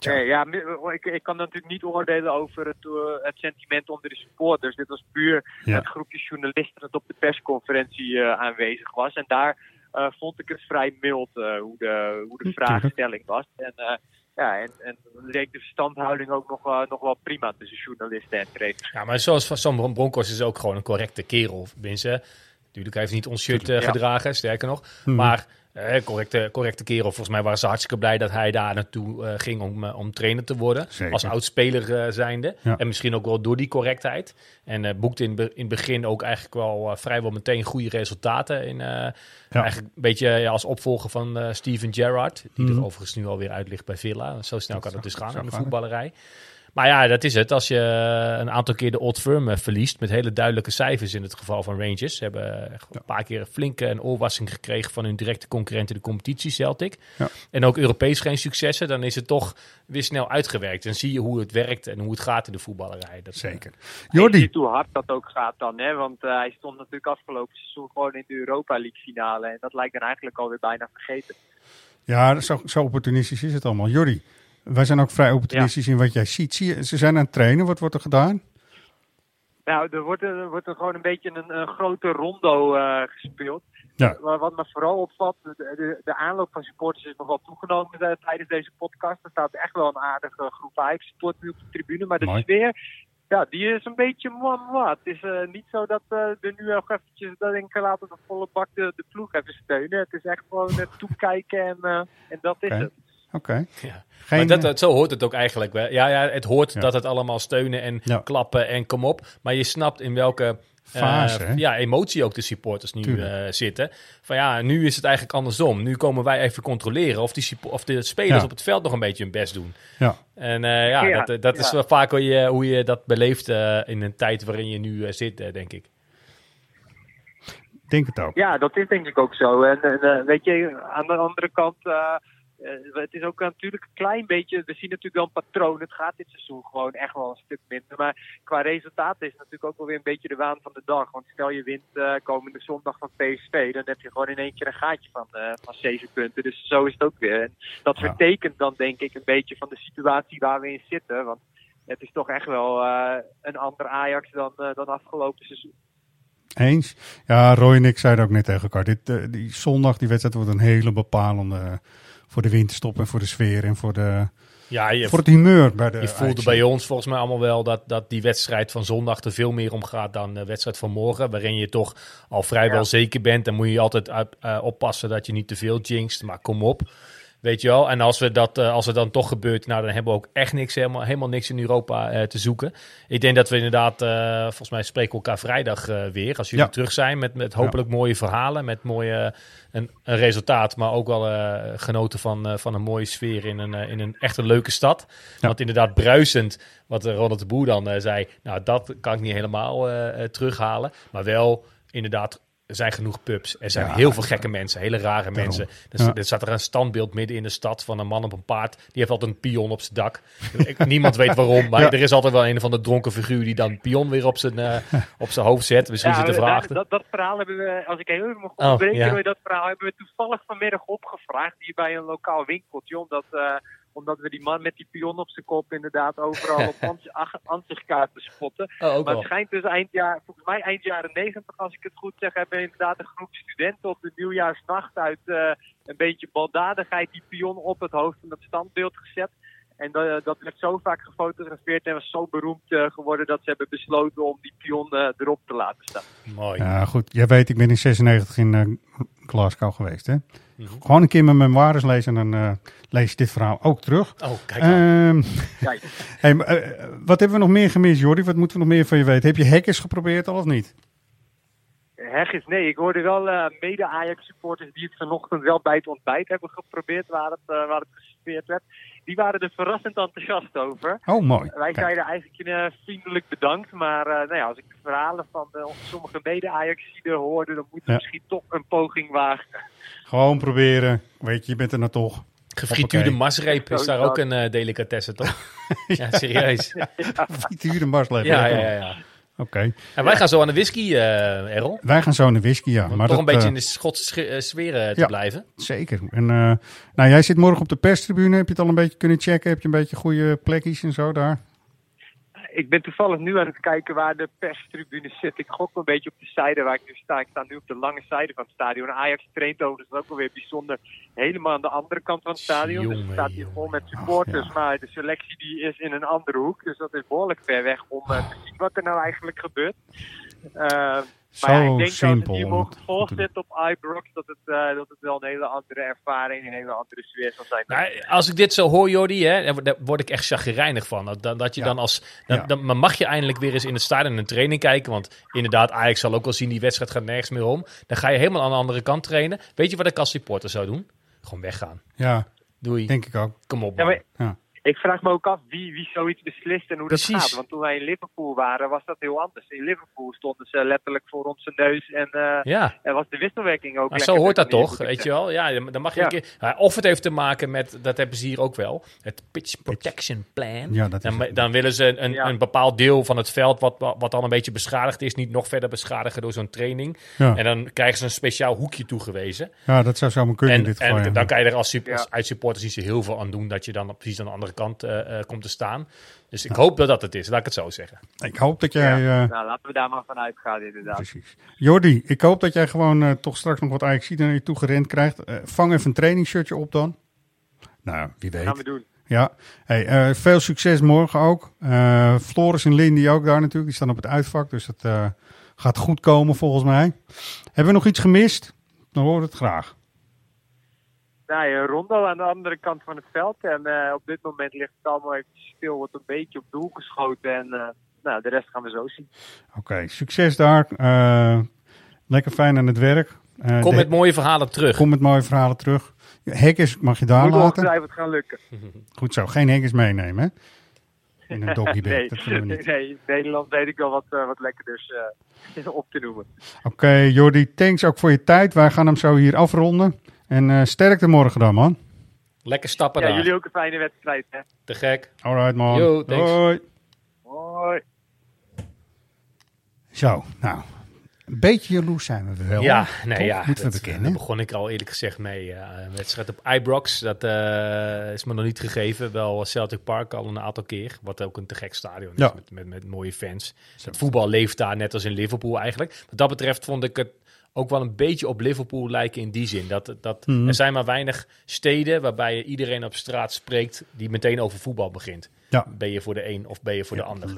Nee, ja, mi- ik, ik kan natuurlijk niet oordelen over het, eh, het sentiment onder de supporters. Dit was puur Ja. het groepje journalisten dat op de persconferentie eh, aanwezig was. En daar eh, vond ik het vrij mild eh, hoe de, hoe de vraagstelling was. En, eh, ja, en, en leek de verstandhouding ook nog, eh, nog wel prima tussen journalisten en trainers. Ja, maar zoals van Sam Bronkhorst is ook gewoon een correcte kerel. Mensen, natuurlijk, hij heeft niet ons shirt eh, Ja. gedragen, sterker nog. Mhm. Maar eh, correcte, correcte kerel. Volgens mij waren ze hartstikke blij dat hij daar naartoe eh, ging om, eh, om trainer te worden. Zeker. Als oud-speler eh, zijnde. Ja. En misschien ook wel door die correctheid. En boekte in, be- in het begin ook eigenlijk wel vrijwel meteen goede resultaten. In, eh, Eigenlijk een beetje ja, als opvolger van Steven Gerrard. Die Mhm. er overigens nu alweer uit ligt bij Villa. Zo snel kan het dus gaan in de voetballerij. Maar ja, dat is het. Als je een aantal keer de Old Firm eh, verliest, met hele duidelijke cijfers in het geval van Rangers. Ze hebben echt een paar keer een flinke een oorwassing gekregen van hun directe concurrent in de competitie, Celtic. Ja. En ook Europees geen successen. Dan is het toch weer snel uitgewerkt. En zie je hoe het werkt en hoe het gaat in de voetballerij. Dat, Zeker. Jordi, ziet hoe hard dat ook gaat dan, hè? want eh, hij stond natuurlijk afgelopen seizoen gewoon in de Europa League finale. En dat lijkt dan eigenlijk alweer bijna vergeten. ja, zo, zo opportunistisch is het allemaal. Jordi, wij zijn ook vrij opportunistisch in wat jij ziet. Zie je, ze zijn aan het trainen. Wat wordt er gedaan? Nou, er wordt, er wordt er gewoon een beetje een, een grote rondo eh, gespeeld. Ja. Maar wat me vooral opvalt, de, de, de aanloop van supporters is nogal toegenomen eh, tijdens deze podcast. Er staat echt wel een aardige groep Ajax-supporters nu op de tribune. Maar de Mooi. sfeer, ja, die is een beetje moi, moi. Het is eh, niet zo dat eh er nu nog eventjes denken, laten we de volle bak de, de ploeg even steunen. Het is echt gewoon eh, toekijken en, eh, en dat is het. Oké. Ja. Geen, maar dat, dat, zo hoort het ook eigenlijk wel. Ja, ja het hoort Ja. dat het allemaal steunen en Ja. klappen en kom op. Maar je snapt in welke eh, Fase, ja, emotie ook de supporters nu eh, zitten. Van ja, nu is het eigenlijk andersom. Nu komen wij even controleren of, die, of de spelers Ja. op het veld nog een beetje hun best doen. Ja. En eh, ja, Ja, dat, eh, dat is wel vaak hoe je, hoe je dat beleeft eh, in een tijd waarin je nu eh, zit, eh, denk ik. denk het ook. Ja, dat is denk ik ook zo. En, en, eh, weet je, aan de andere kant, eh, het is ook natuurlijk een klein beetje, we zien natuurlijk wel een patroon. Het gaat dit seizoen gewoon echt wel een stuk minder. Maar qua resultaten is het natuurlijk ook wel weer een beetje de waan van de dag. Want stel je wint eh, komende zondag van PSV, dan heb je gewoon in één keer een gaatje van, eh van zeven punten. Dus zo is het ook weer. En dat vertekent dan denk ik een beetje van de situatie waar we in zitten. Want het is toch echt wel een ander Ajax dan, dan afgelopen seizoen. Eens. Ja, Roy en ik zeiden ook net tegen elkaar. Dit, die zondag, die wedstrijd wordt een hele bepalende voor de winterstop en voor de sfeer en voor, de, Ja, je, voor het humeur bij de je voelde bij ons volgens mij allemaal wel dat, dat die wedstrijd van zondag er veel meer om gaat dan de wedstrijd van morgen. Waarin je toch al vrijwel Ja. zeker bent. Dan moet je altijd uit- eh, oppassen dat je niet te veel jinxt. Maar kom op. Weet je wel? En als, we dat, eh, als het dan toch gebeurt, nou, dan hebben we ook echt niks, helemaal, helemaal niks in Europa eh, te zoeken. Ik denk dat we inderdaad, eh, volgens mij spreken we elkaar vrijdag eh, weer. Als jullie Ja. terug zijn met, met hopelijk mooie verhalen, met mooie, een, een resultaat, maar ook wel genoten van, van een mooie sfeer in een, in een echt een leuke stad. Want inderdaad, bruisend, wat Ronald de Boer dan zei, nou, dat kan ik niet helemaal terughalen. Maar wel, inderdaad, er zijn genoeg pubs. Er zijn Ja, heel veel gekke mensen, hele rare Daarom. mensen. Ja. Er staat er een standbeeld midden in de stad van een man op een paard. Die heeft altijd een pion op zijn dak. Niemand weet waarom, maar Ja. er is altijd wel een van de dronken figuur die dan een pion weer op zijn, eh, op zijn hoofd zet. Misschien Ja, zit er dat, vraag. dat, dat verhaal hebben we, als ik heel even mag Oh. Roy, dat verhaal hebben we toevallig vanmiddag opgevraagd hier bij een lokaal winkeltje. Omdat, eh, omdat we die man met die pion op zijn kop inderdaad overal op [laughs] ansichtkaarten spotten. Oh, ook maar het schijnt dus eind jaar, volgens mij eind jaren negentig, als ik het goed zeg, hebben inderdaad een groep studenten op de nieuwjaarsnacht uit eh, een beetje baldadigheid die pion op het hoofd van het standbeeld gezet. En dat, dat werd zo vaak gefotografeerd en was zo beroemd eh, geworden dat ze hebben besloten om die pion eh, erop te laten staan. Mooi. Ja, goed. Jij weet, ik ben in 96 in eh, Glasgow geweest. Hè? Mhm. Gewoon een keer mijn memoires lezen en dan eh, lees je dit verhaal ook terug. Oh, kijk. Ehm, Kijk. [laughs] hey, maar, eh, wat hebben we nog meer gemist, Jordi? Wat moeten we nog meer van je weten? Heb je hackers geprobeerd al of niet? Hegges, nee. Ik hoorde wel eh, mede-Ajax-supporters die het vanochtend wel bij het ontbijt hebben geprobeerd, waar het, waar het geserveerd werd. Die waren er verrassend enthousiast over. Oh, mooi. Wij Kijk. zeiden eigenlijk eh, vriendelijk bedankt, maar eh, nou ja, als ik de verhalen van eh, sommige mede-Ajaxiden hoorde, dan moeten we Ja. misschien toch een poging wagen. Gewoon proberen. Weet je, je bent er nou toch. Gefrituurde masreep is daar ook een delicatesse, toch? [laughs] ja, serieus. [laughs] Frituurde marsleven. Ja, ja, ja. Oké. En wij gaan zo aan de whisky, eh Errol. Wij gaan zo naar whisky, ja. Om maar toch dat, een beetje eh, in de Schotse sch- eh, sfeer te ja. blijven. Zeker. En, nou, jij zit morgen op de perstribune. Heb je het al een beetje kunnen checken? Heb je een beetje goede plekjes en zo daar? Ik ben toevallig nu aan het kijken waar de perstribune zit. Ik gok een beetje op de zijde waar ik nu sta. Ik sta nu op de lange zijde van het stadion. Ajax traint overigens ook alweer bijzonder helemaal aan de andere kant van het stadion. dus het staat hier vol met supporters. Maar de selectie die is in een andere hoek. Dus dat is behoorlijk ver weg om eh, te zien wat er nou eigenlijk gebeurt. Eh, Zo maar ja, ik denk simpel dat het zit op Ibrox. Dat het, eh, dat het wel een hele andere ervaring, een hele andere sfeer zal zijn. Nou, als ik dit zo hoor, Jordi, hè, daar word- ik echt chagrijnig van. Dat, dat, dat je Ja. dan als. Dan, Ja. dan mag je eindelijk weer eens in het stadion een training kijken. Want inderdaad, Ajax zal ook wel zien, die wedstrijd gaat nergens meer om. Dan ga je helemaal aan de andere kant trainen. Weet je wat ik als supporter zou doen? Gewoon weggaan. Ja, Doei. denk ik ook. Kom op. Ja, man. maar Ja. Ik vraag me ook af wie, wie zoiets beslist en hoe dat gaat. Want toen wij in Liverpool waren, was dat heel anders. In Liverpool stonden ze letterlijk voor onze neus en eh Ja. er was de wisselwerking ook Maar lekker zo hoort dat toch, weet je wel? Ja, dan mag je Ja. een keer... Ja, of het heeft te maken met, dat hebben ze hier ook wel, het pitch protection plan. Ja, dat is dan, dan willen ze een, Ja. een bepaald deel van het veld, wat, wat wat dan een beetje beschadigd is, niet nog verder beschadigen door zo'n training. Ja. En dan krijgen ze een speciaal hoekje toegewezen. ja, dat zou zomaar kunnen in En, dit geval. en ja. dan kan je er als, sup- Ja. als uitsupporters niet zo heel veel aan doen, dat je dan precies aan de andere kant eh, eh, komt te staan. Dus ik hoop dat dat het is, laat ik het zo zeggen. Ik hoop dat jij... Ja. eh, Nou, laten we daar maar van uitgaan inderdaad. Precies. Jordi, ik hoop dat jij gewoon eh, toch straks nog wat Ajax naar je toe gerend krijgt. Eh, vang even een trainingsshirtje op dan. Nou, wie weet. gaan we doen. Ja, hey, eh, veel succes morgen ook. Eh, Floris en Lindy ook daar natuurlijk. Die staan op het uitvak, dus dat eh, gaat goed komen volgens mij. Hebben we nog iets gemist? Dan we het graag. Nou, een rondo aan de andere kant van het veld. En eh, op dit moment ligt het allemaal even stil, wordt een beetje op doel geschoten. En eh, nou, de rest gaan we zo zien. Oké, succes daar. Eh, lekker fijn aan het werk. Eh, Kom de- met mooie verhalen terug. kom met mooie verhalen terug. Hackers mag je daar Moet laten. ongetwijfeld gaan lukken. [laughs] Goed zo, geen hackers meenemen hè? In een [laughs] doggybag, nee, dat willen we niet. nee, in Nederland weet ik wel wat, eh, wat lekkerders eh [laughs] op te noemen. Oké, Jordi, thanks ook voor je tijd. Wij gaan hem zo hier afronden. En eh sterkte morgen dan, man. Lekker stappen Ja, daar. jullie ook een fijne wedstrijd, hè? Te gek. Alright, man. Yo, thanks. Hoi. Hoi. Zo, nou. Een beetje jaloers zijn we wel. Ja, nee, Toch? ja. Moeten we dat- bekennen. Daar begon ik al eerlijk gezegd mee. Ja, een wedstrijd op Ibrox, dat eh, is me nog niet gegeven. Wel Celtic Park al een aantal keer. Wat ook een te gek stadion is, Ja. met, met, met mooie fans. Het voetbal leeft daar net als in Liverpool eigenlijk. Wat dat betreft vond ik het ook wel een beetje op Liverpool lijken in die zin. Dat, dat, Mhm. Er zijn maar weinig steden waarbij je iedereen op straat spreekt die meteen over voetbal begint. Ja. Ben je voor de een of ben je voor Ja, de ander?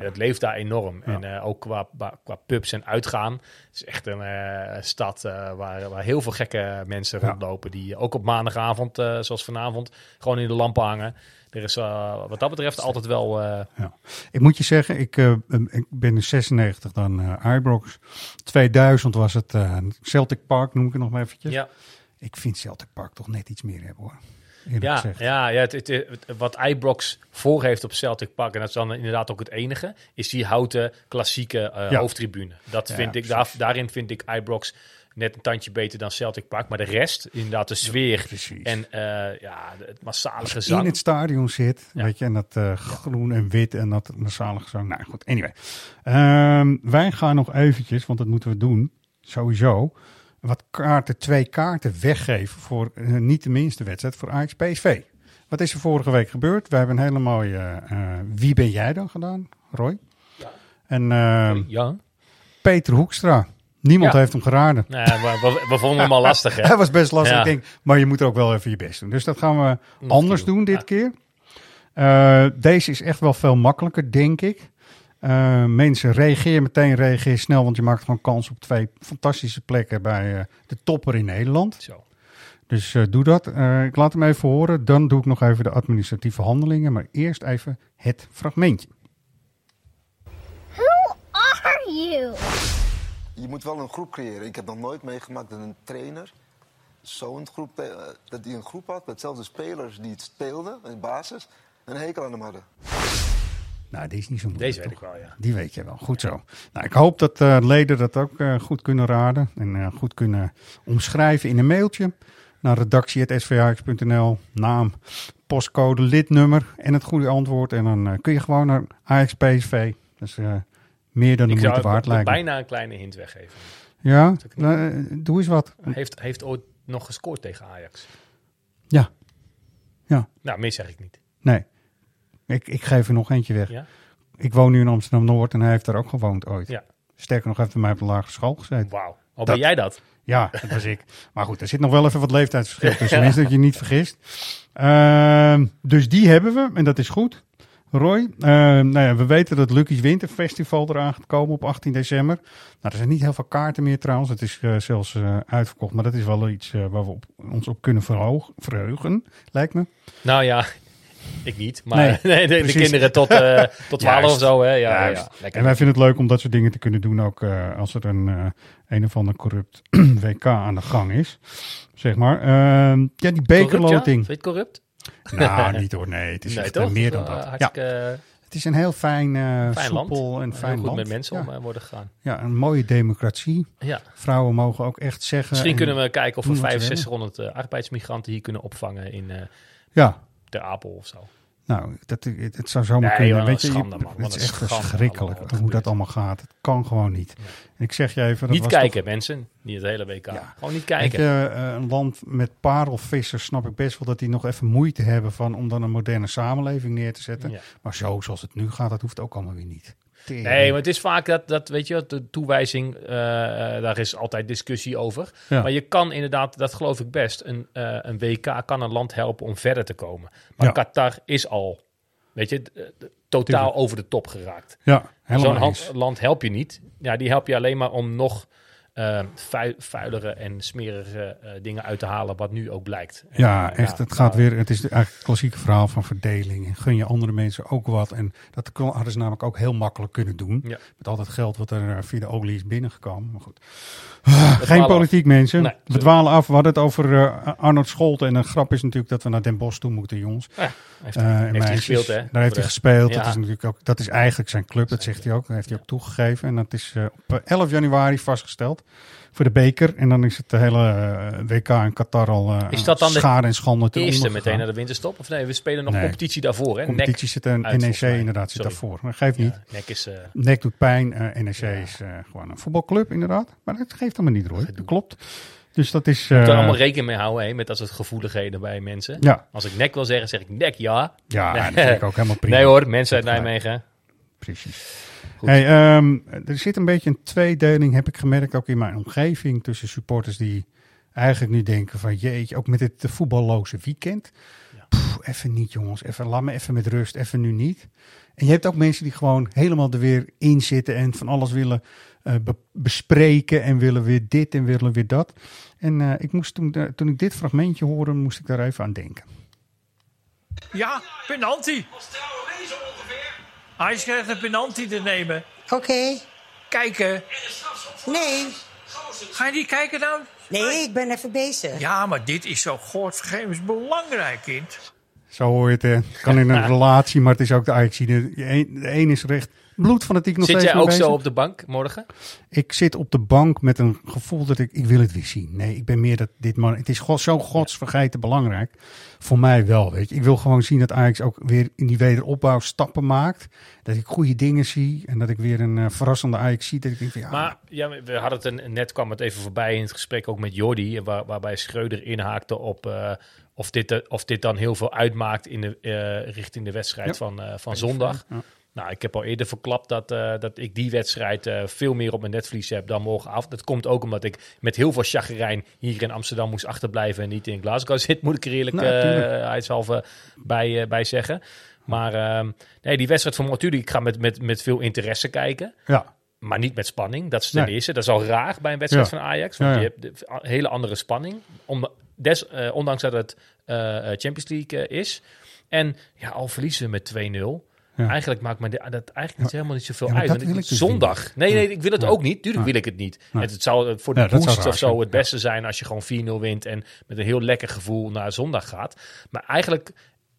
dat leeft dat daar enorm. En eh, ook qua, qua, pubs en uitgaan. Het is echt een eh, stad eh, waar, waar heel veel gekke mensen rondlopen. Die ook op maandagavond, zoals vanavond, gewoon in de lampen hangen. Er is eh, wat dat betreft altijd wel... eh, Ja. Ik moet je zeggen, ik, eh, ik ben in 96 dan eh Ibrox. 2000 was het Celtic Park, noem ik het nog maar eventjes. ja, Ik vind Celtic Park toch net iets meer hebben hoor. Ja, gezegd. ja, ja het, het- het- wat Ibrox voor heeft op Celtic Park, en dat is dan inderdaad ook het enige, is die houten klassieke Ja. hoofdtribune. Dat Ja, vind ik, daar, daarin vind ik Ibrox net een tandje beter dan Celtic Park. Maar de rest, inderdaad de sfeer precies. en eh, ja, het massale Als je gezang. in het stadion zit, Ja. weet je, en dat eh, groen en wit en dat massale gezang. Nou goed, anyway. Ehm, wij gaan nog eventjes, want dat moeten we doen, sowieso, wat kaarten, twee kaarten weggeven voor eh, niet de minste wedstrijd, voor Ajax PSV. Wat is er vorige week gebeurd? We hebben een hele mooie Wie ben jij dan gedaan, Roy? En ehm, ja. Peter Hoekstra. Niemand Ja. heeft hem geraden. Nou, ja, we, vonden hem al lastig, hè? [laughs] Hij was best lastig, Ja. ik denk. Maar je moet er ook wel even je best doen. Dus dat gaan we anders doen dit keer. Eh, deze is echt wel veel makkelijker, denk ik. Eh, mensen, reageer meteen, reageer snel. Want je maakt gewoon kans op twee fantastische plekken bij eh, de topper in Nederland. Zo. Dus eh, doe dat. Eh, ik laat hem even horen. Dan doe ik nog even de administratieve handelingen. Maar eerst even het fragmentje. Who are you? Je moet wel een groep creëren. Ik heb nog nooit meegemaakt dat een trainer zo'n groep, eh, dat hij een groep had met zelfs de spelers die het speelden in basis, een hekel aan hem hadden. Nou, die is niet zo moeilijk. Deze weet toch? ik wel, ja. Die weet je wel. Goed zo. Nou, ik hoop dat eh, leden dat ook eh, goed kunnen raden. En eh, goed kunnen omschrijven in een mailtje. Naar redactie.svhx.nl. Naam, postcode, lidnummer en het goede antwoord. En dan kun je gewoon naar Ajax PSV. Meer dan de Ik moeite zou waard lijkt me. bijna een kleine hint weggeven. Ja, nou, eh, doe eens wat. Heeft, heeft ooit nog gescoord tegen Ajax. Ja. Ja. Nou, meer zeg ik niet. Nee. Ik, ik geef er nog eentje weg. Ja? Ik woon nu in Amsterdam-Noord en hij heeft daar ook gewoond ooit. Ja. Sterker nog, heeft hij mij op de lagere school gezeten. Wauw. Al ben jij dat? Ja, dat was ik. [laughs] Maar goed, er zit nog wel even wat leeftijdsverschil tussen. Tenminste, dat je niet vergist. Ehm, dus die hebben we en dat is goed. Roy, ehm, nou ja, we weten dat Lucky's Winterfestival eraan gaat komen op 18 december. Nou, er zijn niet heel veel kaarten meer trouwens. Het is eh, zelfs eh, uitverkocht. Maar dat is wel iets eh, waar we op, ons op kunnen verhoog- verheugen, lijkt me. Nou ja, [laughs] ik niet. Maar Nee, [laughs] de, kinderen tot, eh [laughs] tot 12 Juist. of zo. Hè? Ja, ja. En wij vinden het leuk om dat soort dingen te kunnen doen. Ook als er een, een of ander corrupt [clears throat] WK aan de gang is. Zeg maar. Ehm, ja, die Corrupt, ja? bekerloting. Vind je het corrupt? Nou, niet hoor. Nee, het is Nee, echt toch? eh, meer dan Eh, dat. Ja. hartstikke, eh, Het is een heel fijn, eh Fijn land. en Heel fijn goed land. met mensen ja. om, eh, worden gegaan. Ja, een mooie democratie. Ja. Vrouwen mogen ook echt zeggen. Misschien en kunnen we kijken of we doen wat ze willen. 6500 eh, arbeidsmigranten hier kunnen opvangen in eh Ja. Ter Apel of zo. Nou, dat, het, zou zomaar Nee, kunnen. Weet je, schande, man. Het is echt schande verschrikkelijk hoe dat allemaal gaat. Het kan gewoon niet. Ik zeg je even... dat Niet was kijken, toch- mensen. Niet het hele WK. Gewoon niet kijken. je, eh, een land met parelvissers snap ik best wel dat die nog even moeite hebben van om dan een moderne samenleving neer te zetten. Ja. Maar zo zoals het nu gaat, dat hoeft ook allemaal weer niet. Tering. Nee, maar het is vaak dat, dat weet je, de toewijzing, eh, eh, daar is altijd discussie over. Ja. Maar je kan inderdaad, dat geloof ik best, een, eh, een WK kan een land helpen om verder te komen. Maar Ja. Qatar is al, weet je, totaal over de top geraakt. Ja, helemaal Zo'n land help je niet. Ja, die help je alleen maar om nog vui- vuilere en smerige eh, dingen uit te halen, wat nu ook blijkt. Ja, eh, echt. ja, het gaat nou, weer. Het is eigenlijk het klassieke verhaal van verdeling. En gun je andere mensen ook wat. En dat kon- hadden ze namelijk ook heel makkelijk kunnen doen. Ja. Met al dat geld wat er eh, via de olie is binnengekomen. Maar goed. Geen politiek, af. mensen. Nee, we dwalen af. We hadden het over Arnold Scholten. En een grap is natuurlijk dat we naar Den Bosch toe moeten, jongens. Ja, heeft hij- heeft gespeeld, hè? Daar heeft hij de- gespeeld. Ja. Dat is natuurlijk ook. Dat is eigenlijk zijn club. Dat zegt hij ook. Dat heeft hij ook toegegeven. En dat is op eh, 11 januari vastgesteld. Voor de beker. En dan is het de hele eh, WK in Qatar al eh, Is dat dan de schade en schande ten Eerste meteen naar de winterstop? Of nee, we spelen nog Nee. competitie daarvoor, hè? competitie NEC zit een uit, NEC inderdaad zit Sorry. daarvoor. Maar geeft niet. Ja, NEC is... eh, NEC doet pijn. eh, NEC is eh, gewoon een voetbalclub inderdaad. Maar dat geeft allemaal niet, Roy. Dat klopt. Dus dat is... Je moet er eh, allemaal rekening mee houden, hè, met dat soort gevoeligheden bij mensen. Ja. Als ik nek wil zeggen, zeg ik nek ja. Ja, Nee. [laughs] dat vind ik ook helemaal prima. Nee hoor, mensen uit. Nijmegen. Precies. Goed. Hey, ehm, er zit een beetje een tweedeling, heb ik gemerkt, ook in mijn omgeving, tussen supporters die eigenlijk nu denken van jeetje, ook met dit voetballoze weekend. Pff, even niet jongens, even, laat me even met rust, even nu niet. En je hebt ook mensen die gewoon helemaal er weer in zitten en van alles willen eh, be- bespreken en willen weer dit en willen weer dat. En eh, ik moest toen, eh, toen ik dit fragmentje hoorde, moest ik daar even aan denken. Ja, penalty. Hij krijgt een penalty te nemen. Oké. Kijken. Nee. Ga je niet kijken dan? Nee, ik ben even bezig. Ja, maar dit is zo godvergevens belangrijk, kind. Zo hoor je het. hè. Het kan in een [laughs] relatie, maar het is ook de Ajax. De een, de een is recht bloedfanatiek nog Zit steeds jij mee ook zo op de bank morgen? Ik zit op de bank met een gevoel dat ik, ik wil het weer zien. Nee, ik ben meer dat dit man. Het is god, zo godsvergeten belangrijk. Voor mij wel, weet je. Ik wil gewoon zien dat Ajax ook weer in die wederopbouw stappen maakt. Dat ik goede dingen zie en dat ik weer een eh, verrassende Ajax zie. Dat ik denk van ja, Maar ja, we hadden het een, net kwam het even voorbij in het gesprek ook met Jordi, waar, waarbij Schreuder inhaakte op eh, of, dit, eh, of dit dan heel veel uitmaakt in de, richting de wedstrijd Ja. van, van zondag. Ja. Nou, ik heb al eerder verklapt dat, eh, dat ik die wedstrijd eh, veel meer op mijn netvlies heb dan morgenavond. Dat komt ook omdat ik met heel veel chagrijn hier in Amsterdam moest achterblijven en niet in Glasgow [laughs] zit, moet ik er eerlijk Nou, eh bij, bij zeggen. Maar ehm, nee, die wedstrijd van natuurlijk, ik ga met, met, met veel interesse kijken. ja. Maar niet met spanning. Dat is ten Nee. eerste. Dat is al raar bij een wedstrijd Ja. van Ajax. Want Ja, ja. je hebt de- een hele andere spanning. Om, des, ondanks dat het Champions League is. En ja, al verliezen we met 2-0. Ja. Eigenlijk maakt me dat eigenlijk niet helemaal niet zoveel Ja, uit. Want ik- dus zondag. Nee, nee, ik wil het Ja. ook niet. Tuurlijk wil ik het niet. Het, het zou eh, voor de boost raar of zo het beste zijn als je gewoon 4-0 wint en met een heel lekker gevoel naar zondag gaat. Maar eigenlijk,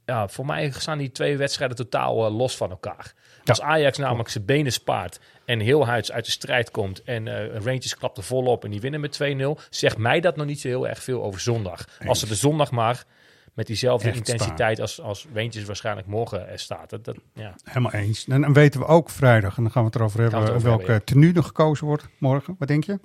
ja, voor mij staan die twee wedstrijden totaal eh, los van elkaar. Als Ajax namelijk zijn benen spaart en heel huids uit de strijd komt en eh Rangers klapt er volop en die winnen met 2-0, zegt mij dat nog niet zo heel erg veel over zondag. Als ze de zondag maar met diezelfde Echt intensiteit als, als Rangers waarschijnlijk morgen er staat. Dat, dat, ja. Helemaal eens. En dan weten we ook vrijdag, en dan gaan we het erover hebben, het over welke hebben, tenue er gekozen wordt morgen. Wat denk je?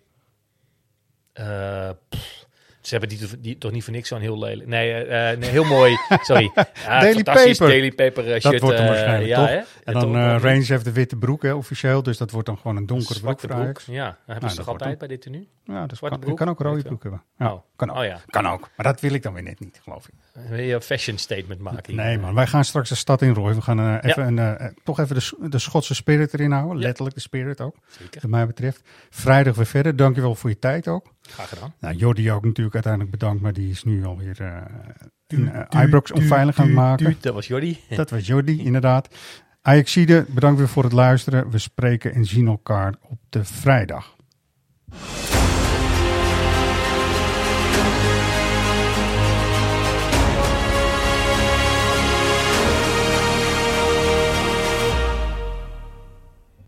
Eh, pff, ze hebben die, die toch niet voor niks zo'n heel lelijk. Nee, nee heel mooi. [laughs] Sorry. Ja, Daily fantastisch Paper. Daily Paper eh, dat shirt. wordt hem waarschijnlijk, toch? En dan wel. Rangers heeft de witte broek, hè, officieel. Dus dat wordt dan gewoon een donkere broek broek. Ja, dan hebben Nou, ze dat toch altijd bij dit tenue? Ja, dat Zwarte kan, broek? kan ook rode Weet je broek hebben. Ja, Oh. kan, ook. Oh ja. kan ook. Maar dat wil ik dan weer net niet, geloof ik. Wil je een fashion statement maken? Nee man, wij gaan straks de stad in Roy. We gaan even een, toch even de, de Schotse spirit erin houden. Letterlijk de spirit ook. Zeker. Wat mij betreft. Vrijdag weer verder. Dankjewel voor je tijd ook. Graag gedaan. Nou, Jordi ook natuurlijk uiteindelijk bedankt. Maar die is nu alweer eh in uh, Ibrox onveilig aan het maken. Dat was Jordi. [laughs] Dat was Jordi, inderdaad. Ajaxide, bedankt weer voor het luisteren. We spreken en zien elkaar op de vrijdag.